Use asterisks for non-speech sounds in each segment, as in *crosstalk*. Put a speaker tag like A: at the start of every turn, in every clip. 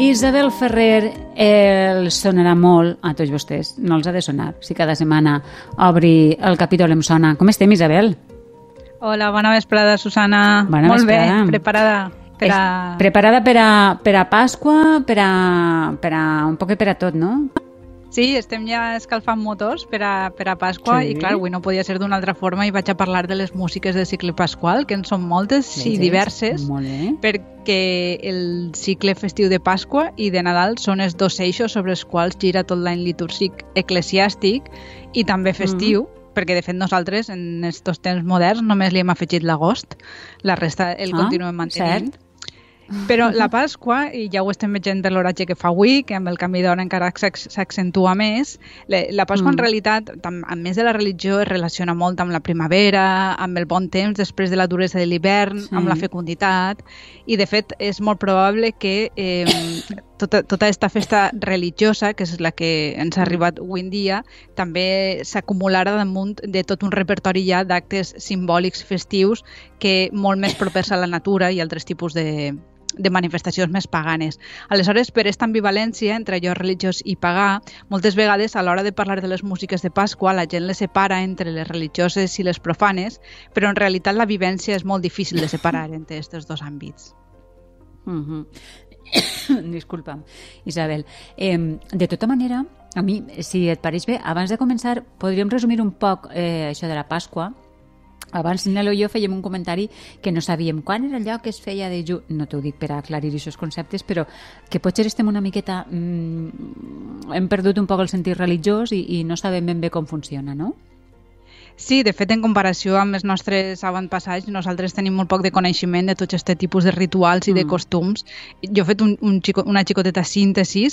A: Isabel Ferrer el sonarà molt a tots vostès, no els ha de sonar. Si cada setmana obri el capítol em sona. Com estem, Isabel?
B: Hola, bona vesprada, Susana.
A: Bona
B: molt
A: vesprada.
B: bé, preparada per a...
A: Preparada per a, per a Pasqua, per a, per a un poc per a tot, no?
B: Sí, estem ja escalfant motors per a, per a Pasqua
A: Sí.
B: i clar, avui no podia ser d'una altra forma i vaig a parlar de les músiques del cicle pasqual, que en són moltes i
A: Veges?
B: diverses, perquè el cicle festiu de Pasqua i de Nadal són els dos eixos sobre els quals gira tot l'any litúrgic eclesiàstic i també festiu, perquè de fet nosaltres en estos temps moderns només li hem afegit l'agost, la resta el
A: Ah,
B: continuem mantenint.
A: cert.
B: Però la Pasqua, i ja ho estem veient de l'oratge que fa avui, que amb el canvi d'hora encara s'ac- s'accentua més, la, Pasqua
A: Mm.
B: en realitat, a més de la religió, es relaciona molt amb la primavera, amb el bon temps després de la duresa de l'hivern,
A: Sí.
B: amb la fecunditat, i de fet és molt probable que eh, tota, tota aquesta festa religiosa, que és la que ens ha arribat avui en dia, també s'acumularà damunt de tot un repertori ja d'actes simbòlics festius que molt més propers a la natura i altres tipus de, de manifestacions més paganes. Aleshores, per aquesta ambivalència entre allò religiós i pagà, moltes vegades a l'hora de parlar de les músiques de Pasqua la gent les separa entre les religioses i les profanes, però en realitat la vivència és molt difícil de separar entre aquests dos àmbits. *coughs*
A: Uh Disculpa'm, Isabel. Eh, de tota manera, a mi, si et pareix bé, abans de començar, podríem resumir un poc eh, això de la Pasqua. Abans Nelo i jo fèiem un comentari que no sabíem quan era allò que es feia de ju... No t'ho dic per aclarir aquests conceptes, però que potser estem una miqueta... Mm, hem perdut un poc el sentit religiós i, i no sabem ben bé com funciona, no?
B: Sí, de fet, en comparació amb els nostres avantpassats, nosaltres tenim molt poc de coneixement de tots aquest tipus de rituals i de
A: Mm.
B: costums. Jo he fet un, un xico, una xicoteta síntesi.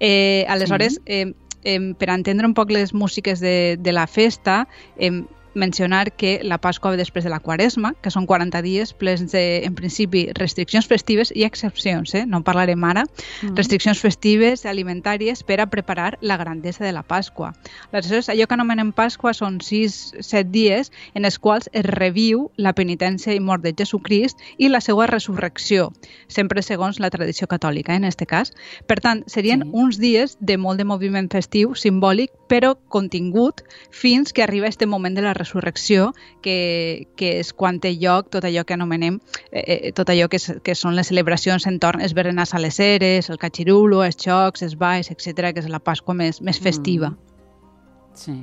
B: Eh, aleshores, eh, eh, per entendre un poc les músiques de, de la festa, eh, mencionar que la Pasqua ve després de la Quaresma, que són 40 dies plens de, en principi, restriccions festives i excepcions, eh? no en parlarem ara,
A: Mm.
B: restriccions festives alimentàries per a preparar la grandesa de la Pasqua. Aleshores, allò que anomenem Pasqua són 6-7 dies en els quals es reviu la penitència i mort de Jesucrist i la seva resurrecció, sempre segons la tradició catòlica, eh, en aquest cas. Per tant, serien
A: Sí.
B: uns dies de molt de moviment festiu, simbòlic, però contingut fins que arriba este moment de la resurrecció, que, que és quan té lloc tot allò que anomenem, eh, eh, tot allò que, és, que són les celebracions entorn els berenars a les eres, el catxirulo, els xocs, els balls, etc que és la Pasqua més, més festiva.
A: Mm. Sí.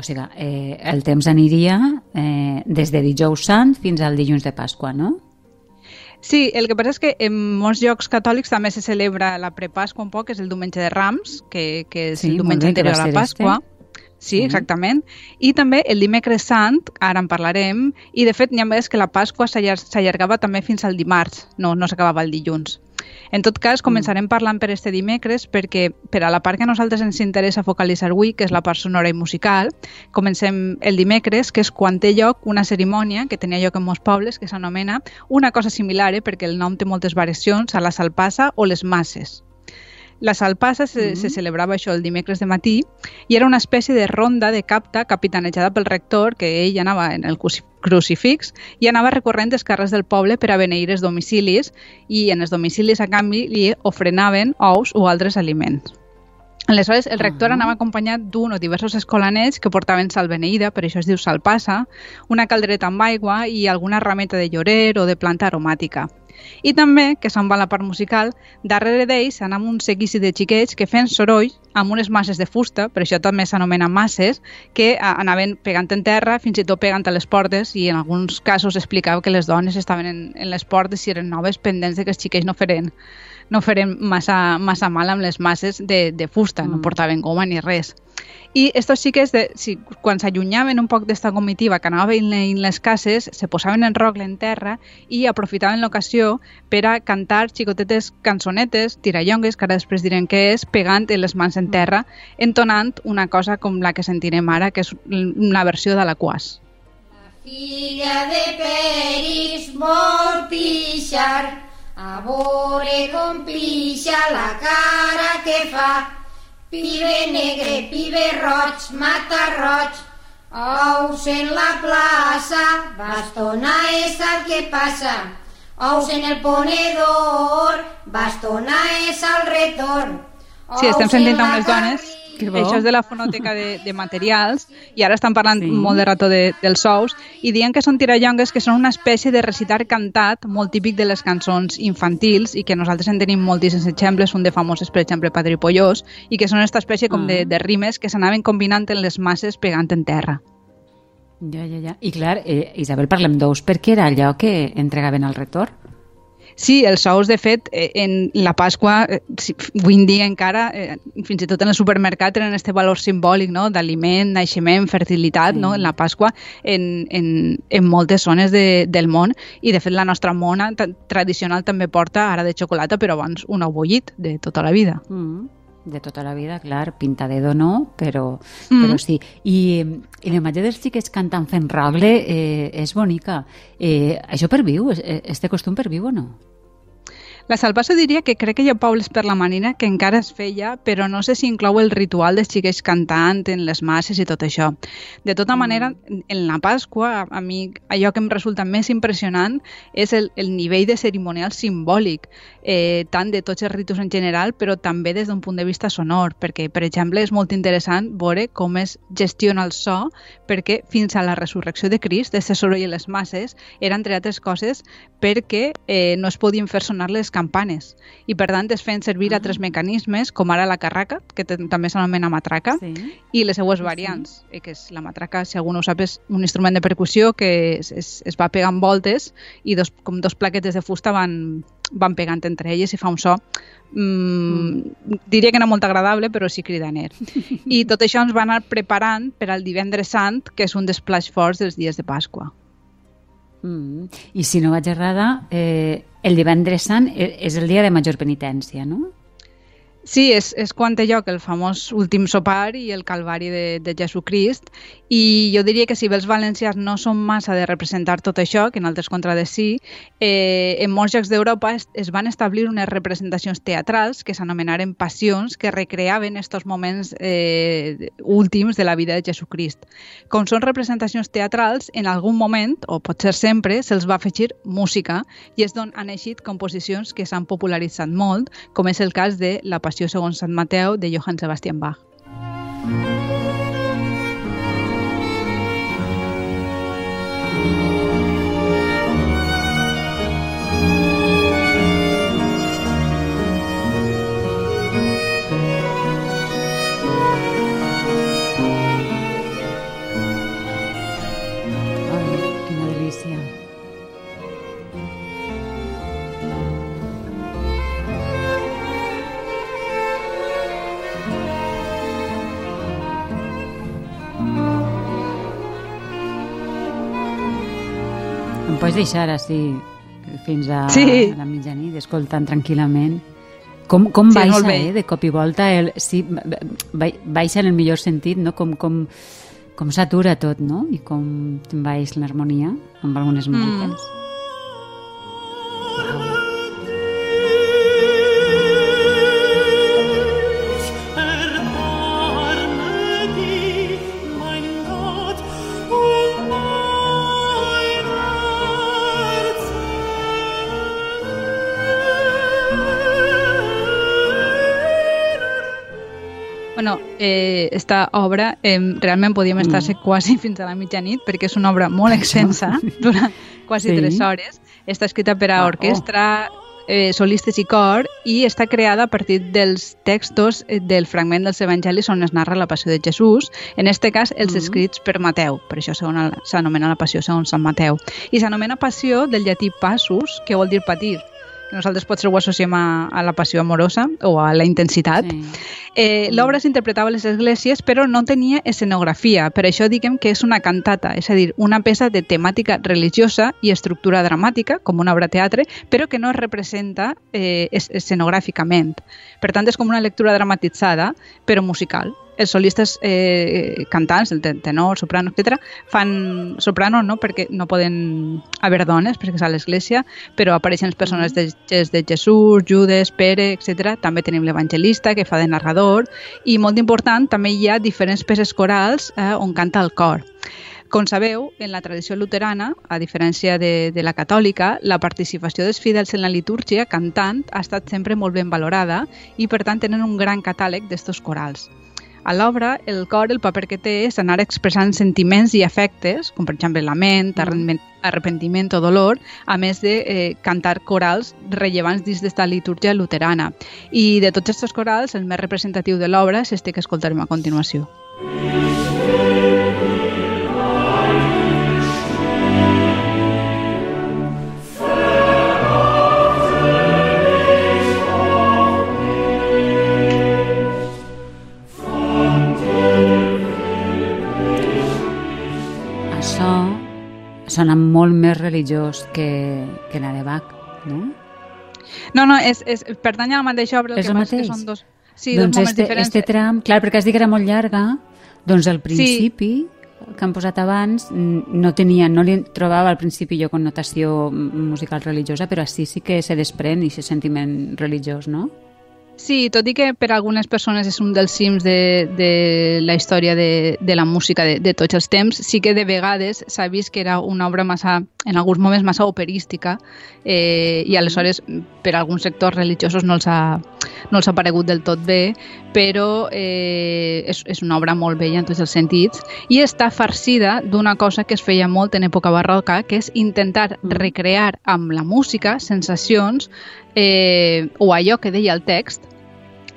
A: O sigui, eh, el temps aniria eh, des de dijous sant fins al dilluns de Pasqua, no?
B: Sí, el que passa és que en molts llocs catòlics també se celebra la prepasqua un poc, que és el diumenge de Rams, que, que és
A: Sí,
B: el diumenge anterior a la Pasqua. Sí,
A: Sí.
B: exactament. I també el dimecres sant, ara en parlarem, i de fet n'hi ha vegades que la Pasqua s'allar- s'allargava també fins al dimarts, no, no s'acabava el dilluns. En tot cas, començarem parlant per este dimecres perquè per a la part que a nosaltres ens interessa focalitzar avui, que és la part sonora i musical, comencem el dimecres, que és quan té lloc una cerimònia que tenia lloc en molts pobles, que s'anomena una cosa similar, eh, perquè el nom té moltes variacions, a la salpassa o les masses. La salpassa se,
A: Mhm.
B: se celebrava això el dimecres de matí i era una espècie de ronda de capta capitanejada pel rector, que ell anava en el cruci- crucifix i anava recorrent els carrers del poble per a beneir els domicilis i en els domicilis, a canvi, li ofrenaven ous o altres aliments. Aleshores, el rector
A: Ah.
B: anava acompanyat d'un o diversos escolanets que portaven sal beneïda, per això es diu salpassa, una caldereta amb aigua i alguna rameta de llorer o de planta aromàtica. I també, que se'n va la part musical, darrere d'ells anava un seguici de xiquets que feien soroll amb unes masses de fusta, per això també s'anomenen masses, que a- anaven pegant en terra, fins i tot pegant a les portes, i en alguns casos explicava que les dones estaven en, en les portes si eren noves pendents de que els xiquets no feren no feren massa, massa mal amb les masses de, de fusta, no
A: Mm.
B: portaven goma ni res. I estos xiques, de, si, quan s'allunyaven un poc d'esta comitiva que anava veient les cases, se posaven en rogle en terra i aprofitaven l'ocasió per a cantar xicotetes cançonetes, tirallongues, que ara després direm què és, pegant en les mans en terra, entonant una cosa com la que sentirem ara, que és una versió de la quas.
C: Filla de Peris vol pixar, a veure com pixa la cara que fa. Pibe negre, pibe roig, mata roig, Ous en la plaça, bastona és el que passa. Ous en el ponedor, bastona és el retorn.
B: Sí, estem sentint les dones. Això és de la fonoteca de, de materials i ara estan parlant
A: Sí.
B: molt de rato de, dels sous i diuen que són tirallongues que són una espècie de recitar cantat molt típic de les cançons infantils i que nosaltres en tenim moltíssims exemples, un de famoses, per exemple, Padre Pollós, i que són aquesta espècie com de,
A: Ah.
B: de rimes que s'anaven combinant en les masses pegant en terra.
A: Ja, ja, ja. I clar, eh, Isabel, parlem d'ous perquè era allò que entregaven al retorn.
B: Sí, els ous, de fet, eh, en la Pasqua, eh, avui en dia encara, eh, fins i tot en el supermercat, tenen este valor simbòlic no? d'aliment, naixement, fertilitat,
A: Sí.
B: no? en la Pasqua, en, en, en moltes zones de, del món. I, de fet, la nostra mona tradicional també porta ara de xocolata, però abans un ou bullit de tota la vida.
A: Mm. De tota la vida, clar, pinta dedo no, però,
B: Mm.
A: però sí. I, I la imatge dels xiquets cantant fent rogle eh, és bonica. Eh, això perviu? Eh, Este costum perviu o no?
B: La salvació diria que crec que hi ha pobles per la Marina que encara es feia, però no sé si inclou el ritual dels xiquets cantant en les masses i tot això. De tota manera, en la Pasqua, a, mi allò que em resulta més impressionant és el, el nivell de cerimonial simbòlic, eh, tant de tots els ritus en general, però també des d'un punt de vista sonor, perquè, per exemple, és molt interessant veure com es gestiona el so, perquè fins a la resurrecció de Crist, aquest soroll i les masses, era, entre altres coses, perquè eh, no es podien fer sonar les campanes. I, per tant, es feien servir
A: Ah.
B: altres mecanismes, com ara la carraca, que també s'anomena matraca,
A: Sí.
B: i les seues
A: Sí, sí.
B: variants, eh, que és la matraca, si algú no ho sap, és un instrument de percussió que es, es, es va pegant voltes i dos, com dos plaquetes de fusta van, van pegant entre elles i fa un so mm, diria que no molt agradable, però sí cridaner. *laughs* I tot això ens va anar preparant per al divendres sant, que és un dels plats forts dels dies de Pasqua.
A: Mm. I si no vaig errada, eh, el divendres sant eh, és el dia de major penitència, no?
B: Sí, és, és quan té lloc el famós últim sopar i el calvari de, de Jesucrist i jo diria que si bé els valencians no són massa de representar tot això, que en altres contrades sí, eh, en molts llocs d'Europa es, es van establir unes representacions teatrals que s'anomenaren passions que recreaven estos moments eh, últims de la vida de Jesucrist. Com són representacions teatrals, en algun moment, o potser sempre, se'ls va afegir música i és d'on han eixit composicions que s'han popularitzat molt, com és el cas de La Passió segons Sant Mateu de Johann Sebastian Bach.
A: Pots deixar així fins a
B: Sí.
A: la mitjanit, escoltant tranquil·lament. Com, com
B: Sí,
A: baixa, eh, de cop i volta, el, sí, ba- ba- baixa en el millor sentit, no? com, com, com s'atura tot, no? I com baixa l'harmonia amb algunes músiques.
D: Erbarme
B: Bueno, eh, esta obra eh, realment podíem estar-se quasi *laughs* fins a la mitjanit perquè és una obra molt extensa, *laughs* durant quasi
A: Sí.
B: tres hores. Està escrita per a
A: Ah, oh.
B: orquestra, eh, solistes i cor i està creada a partir dels textos eh, del fragment dels evangelis on es narra la passió de Jesús, en este cas els
A: Mhm.
B: escrits per Mateu, per això s'anomena la passió segons Sant Mateu. I s'anomena passió del llatí passus, que vol dir patir, que nosaltres potser ho associem a, a la passió amorosa o a la intensitat.
A: Sí.
B: Eh, L'obra s'interpretava a les esglésies, però no tenia escenografia. Per això diguem que és una cantata, és a dir, una peça de temàtica religiosa i estructura dramàtica, com una obra teatre, però que no es representa eh, es- escenogràficament. Per tant, és com una lectura dramatitzada, però musical. Els solistes eh, cantants, el ten- tenor, soprano, etc, fan soprano, no? perquè no poden haver dones, perquè és a l'església, però apareixen els personatges de, de Jesús, Judes, Pere, etc. També tenim l'evangelista, que fa de narrador, i molt important, també hi ha diferents peces corals eh, on canta el cor. Com sabeu, en la tradició luterana, a diferència de, de la catòlica, la participació dels fidels en la litúrgia cantant ha estat sempre molt ben valorada i, per tant, tenen un gran catàleg d'estos corals. A l'obra, el cor, el paper que té és anar expressant sentiments i afectes, com per exemple lament, arrepent- arrepentiment o dolor, a més de eh, cantar corals rellevants dins d'esta litúrgia luterana. I de tots aquests corals, el més representatiu de l'obra és este que escoltarem a continuació.
A: Això sona molt més religiós que, que la de Bach, no?
B: No, no, és, és, pertany a la mateixa obra, el
A: És
B: que
A: el
B: passa
A: mateix?
B: que són dos... Sí,
A: doncs
B: dos moments
A: este,
B: diferents.
A: este tram, clar, perquè has dit que era molt llarga, doncs al principi, que han posat abans, no tenia, no li trobava al principi jo connotació musical religiosa, però així sí que se desprèn i aquest sentiment religiós, no?
B: Sí, tot i que per a algunes persones és un dels cims de, de la història de, de la música de, de tots els temps, sí que de vegades s'ha vist que era una obra massa, en alguns moments massa operística eh, i aleshores per a alguns sectors religiosos no els ha, no els ha paregut del tot bé, però eh, és, és una obra molt bella en tots els sentits i està farcida d'una cosa que es feia molt en època barroca, que és intentar
A: Mm.
B: recrear amb la música sensacions eh, o allò que deia el text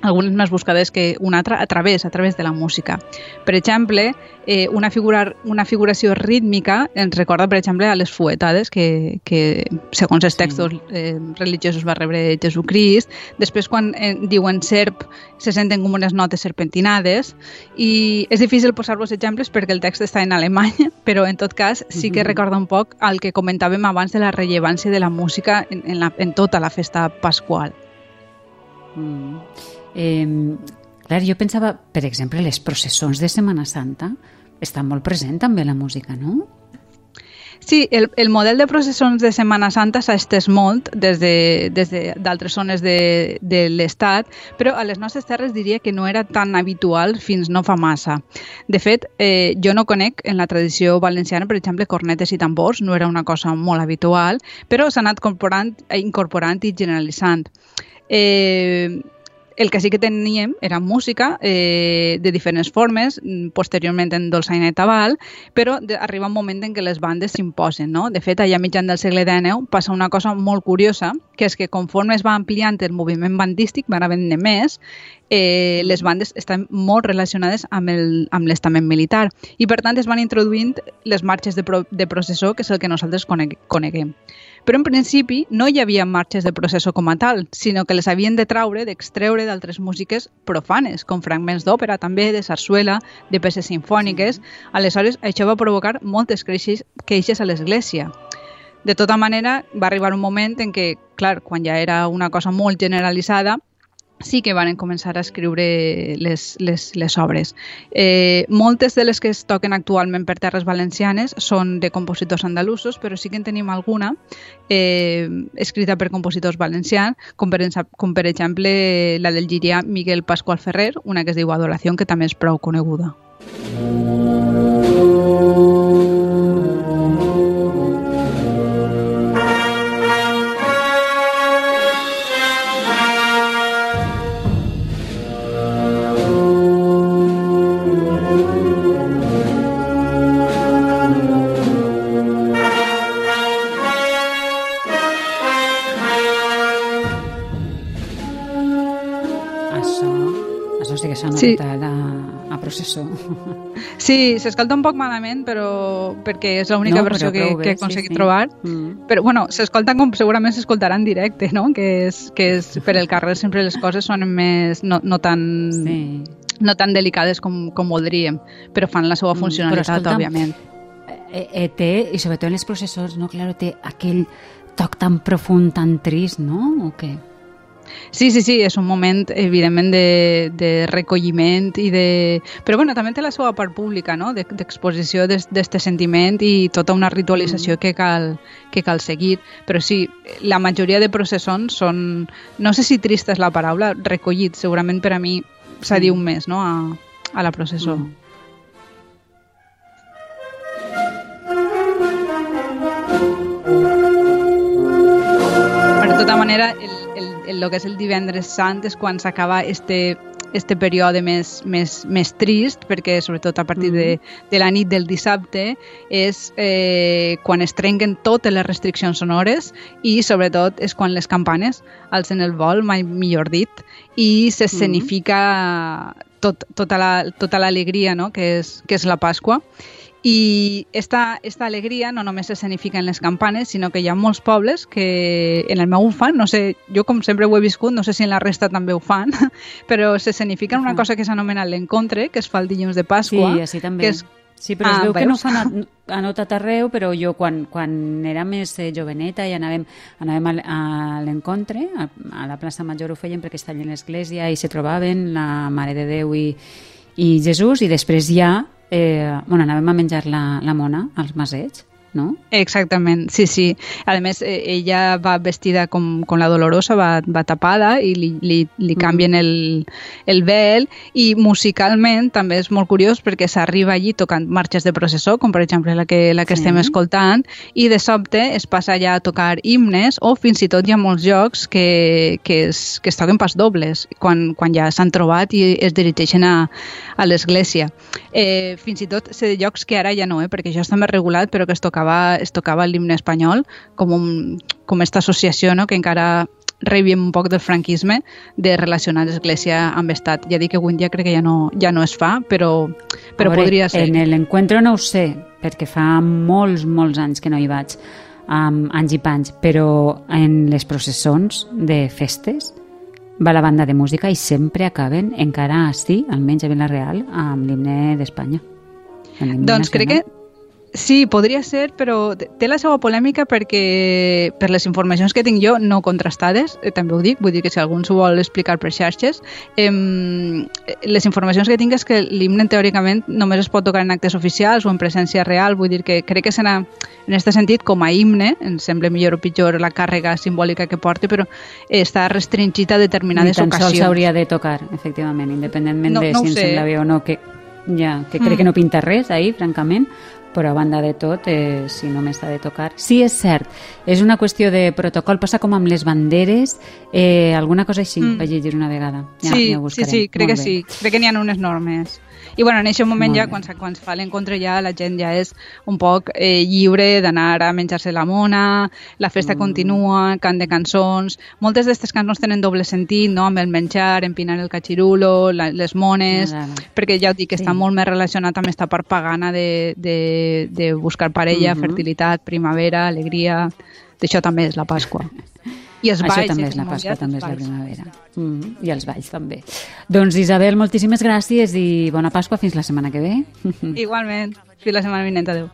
B: algunes més buscades que una altra a través, a través de la música. Per exemple, eh, una, figura, una figuració rítmica ens recorda, per exemple, a les fuetades que, que segons els
A: Sí.
B: textos eh, religiosos va rebre Jesucrist. Després, quan eh, diuen serp, se senten com unes notes serpentinades i és difícil posar-vos exemples perquè el text està en alemany, *laughs* però en tot cas sí que recorda un poc el que comentàvem abans de la rellevància de la música en, en, la, en tota la festa pasqual.
A: Mm. Eh, clar, jo pensava, per exemple, les processons de Setmana Santa estan molt present també la música, no?
B: Sí, el, el model de processons de Setmana Santa s'ha estès molt des de- des de- d'altres de, zones de, de l'Estat, però a les nostres terres diria que no era tan habitual fins no fa massa. De fet, eh, jo no conec en la tradició valenciana, per exemple, cornetes i tambors, no era una cosa molt habitual, però s'ha anat incorporant, incorporant i generalitzant. Eh, el que sí que teníem era música eh, de diferents formes, mm, posteriorment en dolçaina i tabal, però de, arriba un moment en què les bandes s'imposen. No? De fet, allà mitjan del segle XIX passa una cosa molt curiosa, que és que conforme es va ampliant el moviment bandístic, van havent més, eh, les bandes estan molt relacionades amb el- amb l'estament militar i per tant es van introduint les marxes de, pro, de processó, que és el que nosaltres coneg, coneguem. Però en principi no hi havia marxes de processó com a tal, sinó que les havien de traure, d'extreure d'altres músiques profanes, com fragments d'òpera també, de sarsuela, de peces sinfòniques. Aleshores, això va provocar moltes queixes, queixes a l'església. De tota manera, va arribar un moment en què, clar, quan ja era una cosa molt generalitzada, sí que van començar a escriure les, les, les obres. Eh, moltes de les que es toquen actualment per terres valencianes són de compositors andalusos, però sí que en tenim alguna eh, escrita per compositors valencians, com per, com per exemple la del girià Miguel Pascual Ferrer, una que es diu Adoración, que també és prou coneguda.
A: Això, *laughs* Sí,
B: s'escolta un poc malament, però perquè és l'única
A: No,
B: versió que,
A: bé,
B: que he
A: sí,
B: aconseguit
A: sí.
B: trobar.
A: Mm.
B: Però, bueno, s'escolta com segurament s'escoltarà en directe, no? Que és, que és per el carrer sempre les coses sonen més... no, no tan...
A: Sí.
B: no tan delicades com, com voldríem, però fan la seva
A: Mm,
B: funcionalitat,
A: però escolta'm,
B: òbviament.
A: Eh, eh, té, i sobretot en les processons, no? Claro, té aquell toc tan profund, tan trist, no? O què?
B: Sí, sí, sí, és un moment, evidentment, de, de recolliment i de... Però, bueno, també té la seva part pública, no?, d'exposició de, d'aquest sentiment i tota una ritualització mm. que, cal, que cal seguir. Però sí, la majoria de processons són, no sé si trista és la paraula, recollits. Segurament per a mi s'adiu mm. més, no?, a, a la processó. Mm. tota manera, el, el, el, que és el divendres sant és quan s'acaba este, este període més, més, més trist, perquè sobretot a partir de, mm-hmm. de la nit del dissabte és eh, quan es trenquen totes les restriccions sonores i sobretot és quan les campanes alcen el vol, mai millor dit, i s'escenifica tot, tota l'alegria la, tota no? que, és, que és la Pasqua. I esta, esta alegria no només s'escenifica en les campanes, sinó que hi ha molts pobles que en el meu ho fan, no sé, jo com sempre ho he viscut, no sé si en la resta també ho fan, *laughs* però s'escenifica -huh. una cosa que s'anomena l'encontre, que es fa el dilluns de Pasqua.
A: Sí, així també. Que és, Sí, però ah, es veu veus? que no fan a, a notat arreu, però jo quan, quan era més eh, joveneta i anàvem, anàvem a, a l'encontre, a, a la plaça Major ho feien perquè estaven en l'església i se trobaven la Mare de Déu i, i Jesús i després ja eh, bueno, anàvem a menjar la, la mona als masets no?
B: Exactament, sí, sí. A més, eh, ella va vestida com, com la Dolorosa, va, va tapada i li, li, li mm. canvien el, el vel i musicalment també és molt curiós perquè s'arriba allí tocant marxes de processó, com per exemple la que, la que sí. estem escoltant, i de sobte es passa ja a tocar himnes o fins i tot hi ha molts jocs que, que, es, que es toquen pas dobles quan, quan ja s'han trobat i es dirigeixen a, a l'església. Eh, fins i tot sé de llocs que ara ja no, eh, perquè això està més regulat, però que es tocava, es tocava l'himne espanyol com, un, com esta associació no, que encara rebiem un poc del franquisme de relacionar l'Església amb Estat. Ja dic que avui dia crec que ja no, ja no es fa, però, però veure, podria ser.
A: En l'encuentro no ho sé, perquè fa molts, molts anys que no hi vaig, um, anys i panys, però en les processons de festes va la banda de música i sempre acaben, encara així, almenys a Vila-real, amb l'himne d'Espanya.
B: Doncs crec que Sí, podria ser, però té la seva polèmica perquè per les informacions que tinc jo, no contrastades, eh, també ho dic, vull dir que si algú s'ho vol explicar per xarxes, eh, les informacions que tinc és que l'himne teòricament només es pot tocar en actes oficials o en presència real, vull dir que crec que serà en aquest sentit com a himne, em sembla millor o pitjor la càrrega simbòlica que porti, però està restringit a determinades
A: Ni
B: tan ocasions.
A: s'hauria de tocar, efectivament, independentment no, de no si ens sembla bé o no, que ja, que crec mm. que no pinta res ahir, francament, però a banda de tot, eh, si només s'ha de tocar... Sí, és cert, és una qüestió de protocol, passa com amb les banderes, eh, alguna cosa així, mm. vaig llegir una vegada.
B: Ja, sí, ja sí, sí, crec Molt que bé. sí, crec que n'hi ha unes normes. I bueno, en aquest moment Molt ja, quan, quan es fa l'encontre ja la gent ja és un poc eh, lliure d'anar a menjar-se la mona, la festa mm. continua, cant de cançons... Moltes d'aquestes cançons tenen doble sentit, no?, amb el menjar, empinar el cachirulo, la, les mones, no, no, no. perquè ja ho dic, sí. està molt més relacionat amb aquesta part pagana de, de, de buscar parella, mm -hmm. fertilitat, primavera, alegria... D'això també és la Pasqua. I els
A: balls.
B: Això
A: també és la Pasqua, també és la primavera. Mm -hmm. I els balls també. Doncs Isabel, moltíssimes gràcies i bona Pasqua fins la setmana que ve.
B: Igualment. Fins la setmana vinent. Adéu.